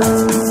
Uh, deia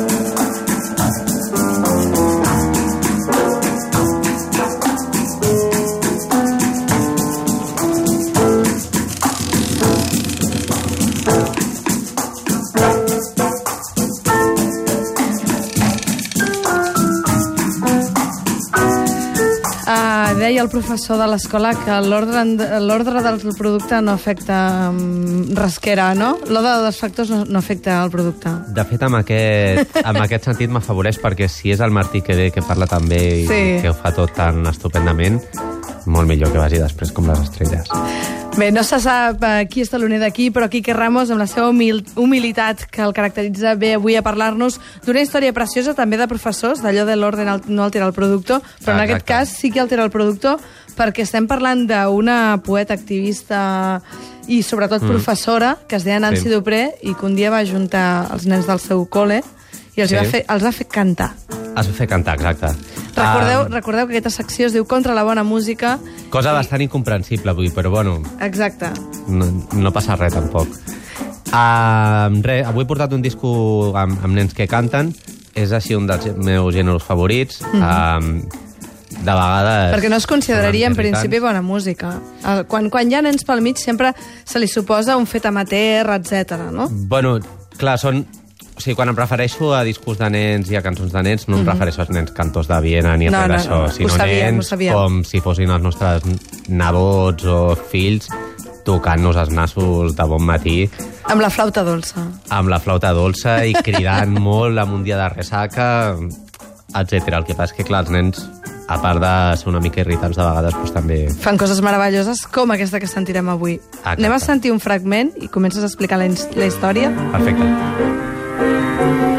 el professor de l'escola que l'ordre del producte no afecta um, rasquera, no? L'ordre dels factors no, no afecta el producte. De fet, amb aquest, amb aquest sentit m'afavoreix perquè si és el Martí que ve, que parla tan bé i Sí. que ho fa tot tan estupendament, molt millor que vagi després com les estrelles. Bé, no se sap uh, qui és taloner d'aquí, però Quique Ramos, amb la seva humil humilitat que el caracteritza, ve avui a parlar-nos d'una història preciosa també de professors, d'allò de l'ordre no altera el producte, però en Ah, aquest exacte. cas sí que altera el producte perquè estem parlant d'una poeta activista i sobretot mm. professora que es deia Nancy Sí. Dupré i que un dia va juntar els nens del seu col·le i els, Sí. va, fer, els va fer cantar. Has de fer cantar, exacte. Recordeu, Ah, recordeu que aquesta secció es diu Contra la bona música. cosa bastant incomprensible avui, però bueno, Exacte. no, no passa res tampoc. Uh, res, avui he portat un disco amb, amb nens que canten, és així un dels meus gèneres favorits. Mm -hmm. uh, de vegades... Perquè no es consideraria en principi bona música. Quan, quan hi ha nens pel mig sempre se li suposa un fet amateur, etc. no? Bueno, clar, són... O sigui, quan em refereixo a discos de nens i a cançons de nens, no em refereixo als nens cantors de Viena ni a Mhm. No, res no, d'això, no, sinó ho sabíem, nens com si fossin els nostres nebots o fills tocant-nos els nassos de bon matí Amb la flauta dolça. amb la flauta dolça i cridant molt amb un dia de ressaca, etc. El que passa és que, clar, els nens, a part de ser una mica irritants de vegades, doncs també... Fan coses meravelloses com aquesta que sentirem avui. Exacte. Anem a sentir un fragment i comences a explicar la, la història. Perfecte. It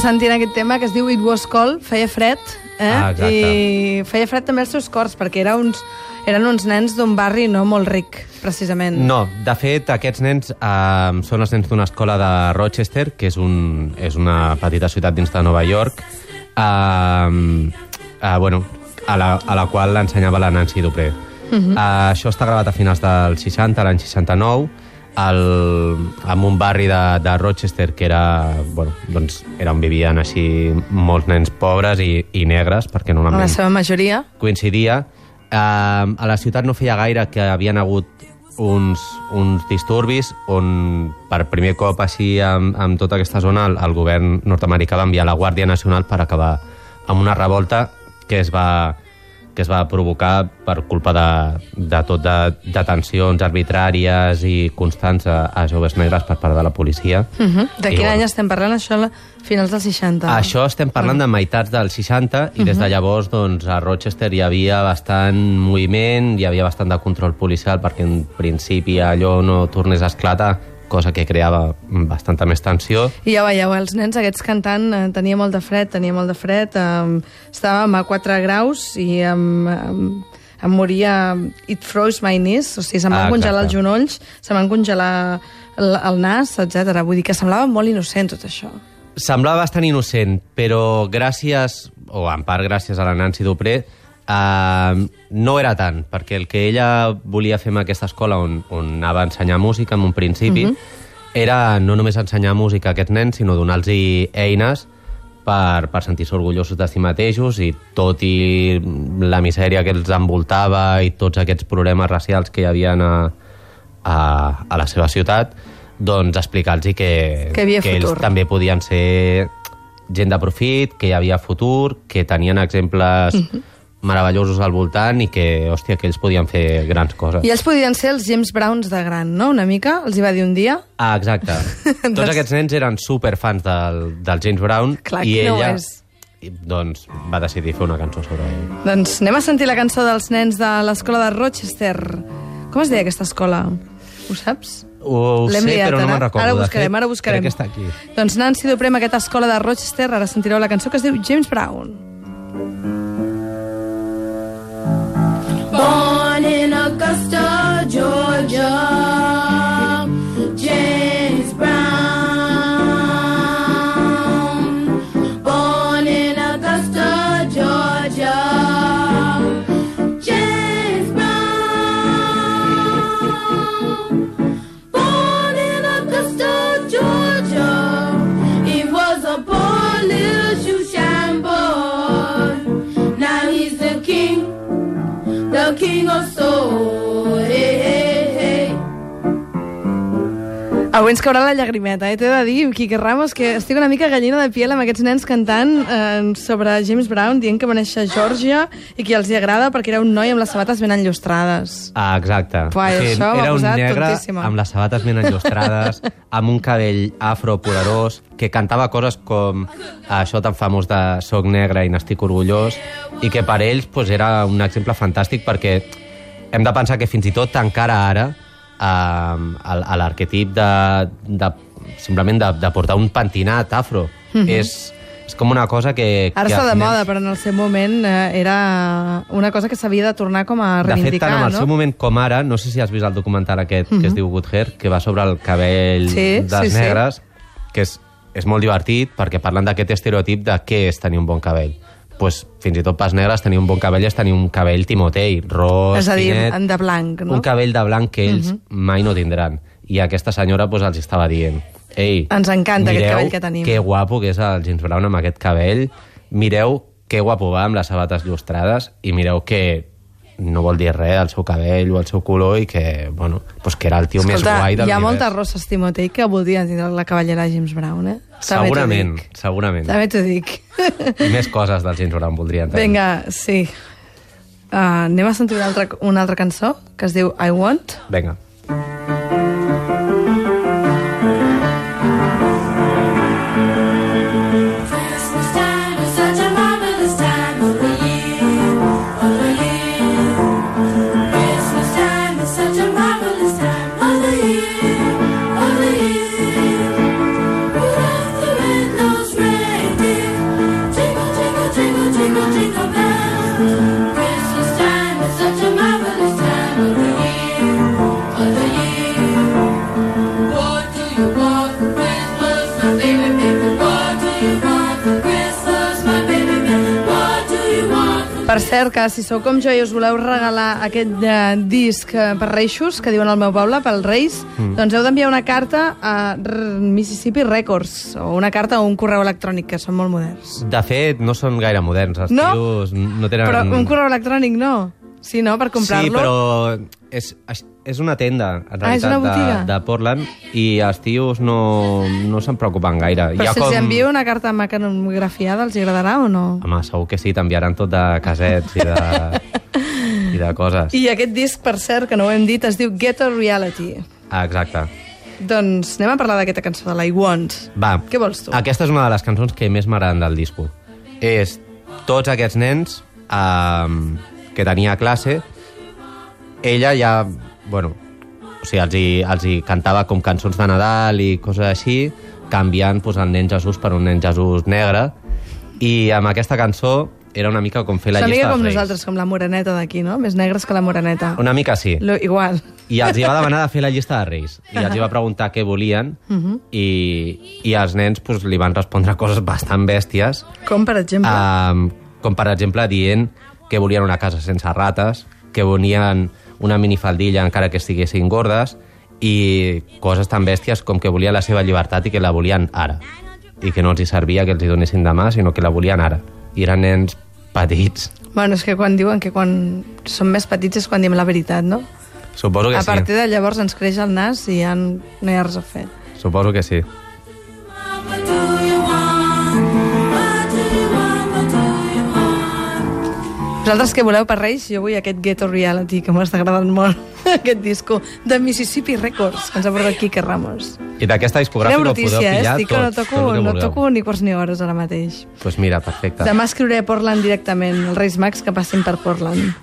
sentint aquest tema que es diu It Was Cold, feia fred, eh? Ah, exacte. I feia fred també als seus cors, perquè era uns, eren uns nens d'un barri no molt ric, precisament. No, de fet, aquests nens eh, són els nens d'una escola de Rochester, que és, un, és una petita ciutat dins de Nova York, eh, eh, bueno, a, la, a la qual l'ensenyava la Nancy Dupré. Uh -huh. eh, això està gravat a finals del 60, l'any 69, el, en un barri de, de Rochester que era, bueno, doncs, era on vivien així molts nens pobres i, i negres, perquè En la normalment seva majoria. coincidia. Eh, a la ciutat no feia gaire que havien hagut uns, uns disturbis on per primer cop així amb, amb tota aquesta zona el, el govern nord-americà va enviar la Guàrdia Nacional per acabar amb una revolta que es va, que es va provocar per culpa de, de tot de detencions arbitràries i constants a, a joves negres per part de la policia. Uh -huh. De I, quin bueno, any estem parlant? Això a finals dels 60. això estem parlant de meitats dels 60 i des de llavors doncs, a Rochester hi havia bastant moviment, hi havia bastant de control policial perquè en principi allò no tornés a esclatar, cosa que creava bastanta més tensió. I ja veieu, els nens aquests cantant eh, tenia molt de fred, tenia molt de fred, eh, estàvem a 4 graus i em, em, em moria It froze my knees, o sigui, se'm van Ah, congelar els genolls, se'm van congelar el, el nas, etc. Vull dir que semblava molt innocent tot això. Semblava bastant innocent, però gràcies, o en part gràcies a la Nancy Dupré, eh, no era tant, perquè el que ella volia fer amb aquesta escola on, on anava a ensenyar música en un principi era no només ensenyar música a aquests nens, sinó donar-los eines per, per sentir-se orgullosos de si mateixos i tot i la misèria que els envoltava i tots aquests problemes racials que hi havia a, a, a la seva ciutat, doncs explicar-los que, Que que ells també podien ser gent de profit, que hi havia futur, que tenien exemples meravellosos al voltant i que, hòstia, que ells podien fer grans coses. I ells podien ser els James Browns de gran, no? Una mica, els hi va dir un dia. Ah, exacte. Tots Doncs- aquests nens eren superfans del, del James Brown Clar, i qui no ella és? doncs, va decidir fer una cançó sobre ell. Doncs anem a sentir la cançó dels nens de l'escola de Rochester. Com es deia aquesta escola? Ho saps? Ho, ho sé, liat, però no me'n recordo. Ara buscarem, fet, ara buscarem. Crec que està aquí. Doncs Nancy Duprem, aquesta escola de Rochester, ara sentireu la cançó que es diu James Brown. Ens caurà la llagrimeta, eh? T'he de dir, Quique Ramos, que estic una mica gallina de piel amb aquests nens cantant eh, sobre James Brown, dient que va néixer a Georgia i que els hi agrada perquè era un noi amb les sabates ben enllustrades. Ah, exacte. O sigui, això era un negre tontíssima. amb les sabates ben enllustrades, amb un cabell afro poderós, que cantava coses com això tan famós de Soc negre i n'estic orgullós, i que per ells pues, era un exemple fantàstic perquè hem de pensar que fins i tot encara ara a, l'arquetip de, de, simplement de, de portar un pentinat afro és, és com una cosa que... Mhm. Ara que està de nens- moda, però en el seu moment eh, era una cosa que s'havia de tornar com a De fet, reivindicar, tant en el no? seu moment com ara, no sé si has vist el documental aquest que es diu Good Hair, que va sobre el cabell Sí, dels sí, sí. negres, que és, és molt divertit perquè parlen d'aquest estereotip de què és tenir un bon cabell. Pues, fins i tot pas negres, tenir un bon cabell és tenir un cabell timotei, ros, És a dir, finet, de blanc, no? un cabell de blanc que ells mai no tindran. I aquesta senyora pues, els estava dient Ei, Ens encanta aquest cabell que tenim." que guapo que és el James Brown amb aquest cabell. Mireu que guapo va amb les sabates llustrades i mireu que no vol dir res del seu cabell o el seu color i que, bueno, pues que era el tio més guai del hi ha moltes rosses Timotei que voldrien tindre la cavallera de James Brown, eh? També Segurament, segurament. També t'ho dic. I més coses del James Brown voldrien tenir. Vinga, sí. Uh, anem a sentir una altra, una altra cançó que es diu I Want. Vinga. Christmas Per cert, que si sou com jo i us voleu regalar aquest eh, disc eh, per Reixos, que diuen al meu poble, pel Reis, mm. doncs heu d'enviar una carta a R Mississippi Records, o una carta o un correu electrònic, que són molt moderns. De fet, no són gaire moderns. Els No? tios no tenen... Però un correu electrònic no. Sí, no? Per comprar-lo. Sí, però és, és una tenda, en Ah, realitat, una botiga? de, de Portland, i els tios no, no se'n preocupen gaire. Però si els envio una carta mecanografiada, els agradarà o no? Home, segur que sí, t'enviaran tot de casets i de, i de coses. I aquest disc, per cert, que no ho hem dit, es diu Ghetto Reality. Ah, exacte. Doncs anem a parlar d'aquesta cançó de la I Want. Va, Què vols tu? aquesta és una de les cançons que més m'agraden del disco. És tots aquests nens um, que tenia classe, ella ja, bueno, o sigui, els hi, els hi cantava com cançons de Nadal i coses així, canviant pues, el nen Jesús per un nen Jesús negre, i amb aquesta cançó era una mica com fer la llista mica com Reis. nosaltres, com la moreneta d'aquí, no? Més negres que la moreneta. Una mica sí. Lo, igual. I els hi va demanar de fer la llista de Reis. I els hi va preguntar què volien Mhm. i, i els nens pues, li van respondre coses bastant bèsties, Com, per exemple? um, com per exemple dient que volien una casa sense rates, que volien una minifaldilla encara que estiguessin gordes i coses tan bèsties com que volien la seva llibertat i que la volien ara. I que no els hi servia que els hi donessin demà, sinó que la volien ara. I eren nens petits. Bueno, és que quan diuen que quan som més petits és quan diem la veritat, no? Suposo que a sí. partir de llavors ens creix el nas i ja no hi ha res a fer. Suposo que sí. Vosaltres què voleu per Reis? Jo vull aquest Ghetto Reality, que m'està agradant molt, aquest disco de Mississippi Records, que ens ha portat Quique Ramos. I d'aquesta discogràfica ho podeu eh? pillar Estic que tot, no tot toco, el que no toco ni quarts ni hores ara mateix. pues mira, perfecte. Demà escriuré a Portland directament, els Reis Mags que passin per Portland.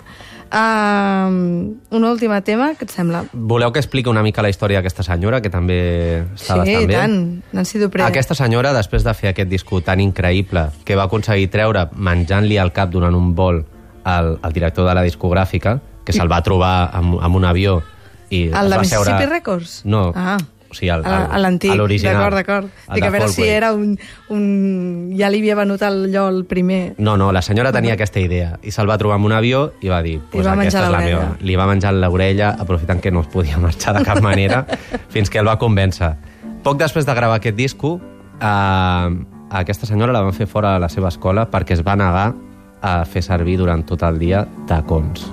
Uh, un últim tema, què et sembla? Voleu que expliqui una mica la història d'aquesta senyora, que també està sí, bastant bé? tant. Nancy Dupré. Aquesta senyora, després de fer aquest disco tan increïble que va aconseguir treure menjant-li al cap durant un vol al, al director de la discogràfica, que se'l va trobar amb, amb un avió i El es de va Mississippi seure... Records? No, Ah. o sigui, el, A- a l'antic, d'acord, d'acord. el Dic, de a veure si era un, un... Ja li havia venut allò el primer. No, no, la senyora tenia aquesta idea i se'l va trobar amb un avió i va dir pues va aquesta és la meva. Li va menjar l'orella aprofitant que no es podia marxar de cap manera fins que el va convèncer. Poc després de gravar aquest disco, eh, a aquesta senyora la van fer fora de la seva escola perquè es va negar a fer servir durant tot el dia tacons.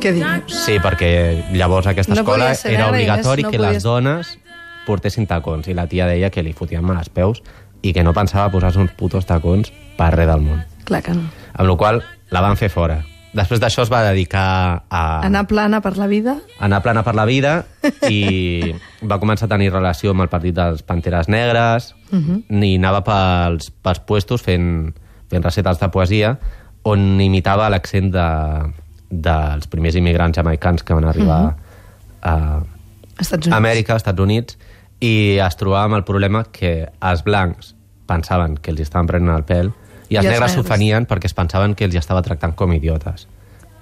Què dius? Sí, perquè llavors aquesta No escola ser era obligatori no que podia les dones portessin tacons i la tia deia que li fotien mal als peus i que no pensava posar-se uns putos tacons per res del món. Clar que no. Amb la qual la van fer fora. Després d'això es va dedicar a Anar plana per la vida? anar plana per la vida i va començar a tenir relació amb el partit dels Panteres Negres Mhm. i anava pels, pels puestos fent, fent recetes de poesia on imitava l'accent de, dels primers immigrants jamaicans que van arribar a, Estats Units. a Amèrica, Estats Units, i es trobava amb el problema que els blancs pensaven que els estaven prenent el pèl i els I negres s'ofenien perquè es pensaven que els estava tractant com idiotes.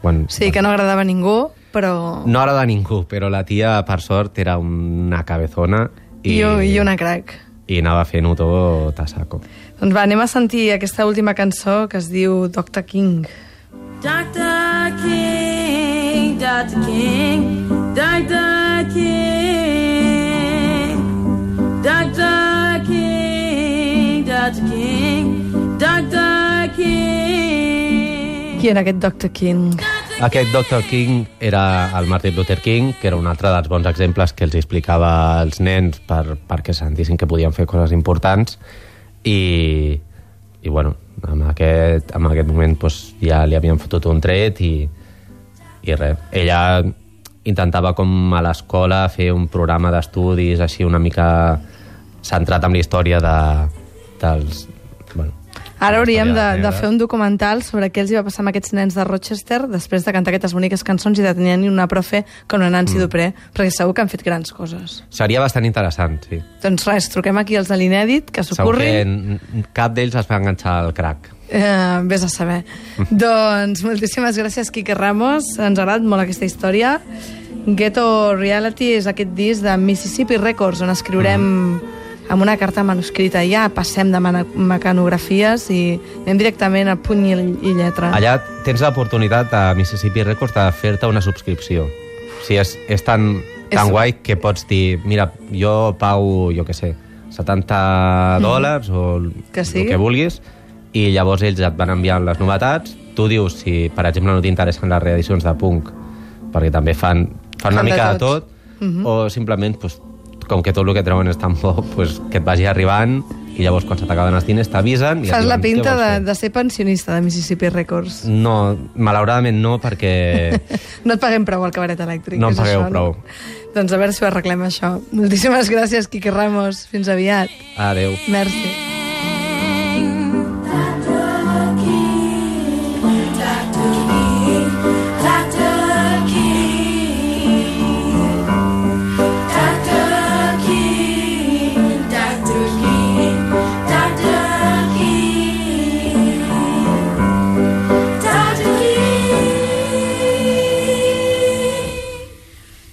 Quan, Sí, que no agradava a ningú, però... no agrada a ningú, però la tia, per sort, era una cabezona i, I, I una crac. i anava fent-ho tot a saco. Doncs va, anem a sentir aquesta última cançó que es diu Dr. King. Dr. King, Dr. King, Dr. King, Dr. King, Dr. King, Dr. King. Qui era aquest Dr. King? Aquest Dr. King era el Martin Luther King, que era un altre dels bons exemples que els explicava als nens per, perquè sentissin que podien fer coses importants i, i bueno, en aquest, en aquest moment doncs, ja li havien fotut un tret i, i res. Ella intentava com a l'escola fer un programa d'estudis així una mica centrat en la història de, dels... Ara hauríem de, de fer un documental sobre què els hi va passar amb aquests nens de Rochester després de cantar aquestes boniques cançons i de tenir una profe com la Nancy mm. Dupré, perquè segur que han fet grans coses. Seria bastant interessant, sí. Doncs res, truquem aquí als de l'Inèdit, que Segur que cap d'ells es va enganxar al crack. Eh, vés a saber. doncs moltíssimes gràcies, Quique Ramos. Ens ha agradat molt aquesta història. Ghetto Reality és aquest disc de Mississippi Records, on escriurem amb una carta manuscrita. Ja passem de mecanografies i anem directament a puny i, lletra. Allà tens l'oportunitat a Mississippi Records de fer-te una subscripció. O sigui, és, és tan, tan És- guai que pots dir, mira, jo pago, jo què sé, 70 dòlars o el Mm. Que sigui. el que vulguis, i llavors ells et van enviant les novetats. Tu dius si, per exemple, no t'interessen les reedicions de punk, perquè també fan, fan una Fan de mica de tot. tot, o simplement, pues, com que tot el que treuen és tan bo, pues, que et vagi arribant i llavors quan se t'acaben els diners t'avisen Fas la pinta "Què vols de, fer?" de ser pensionista de Mississippi Records. No, malauradament no, perquè No et paguem prou al cabaret elèctric. No em pagueu això, prou. No? Doncs a veure si ho arreglem, això. Moltíssimes gràcies, Quique Ramos. Fins aviat. Adeu. Merci.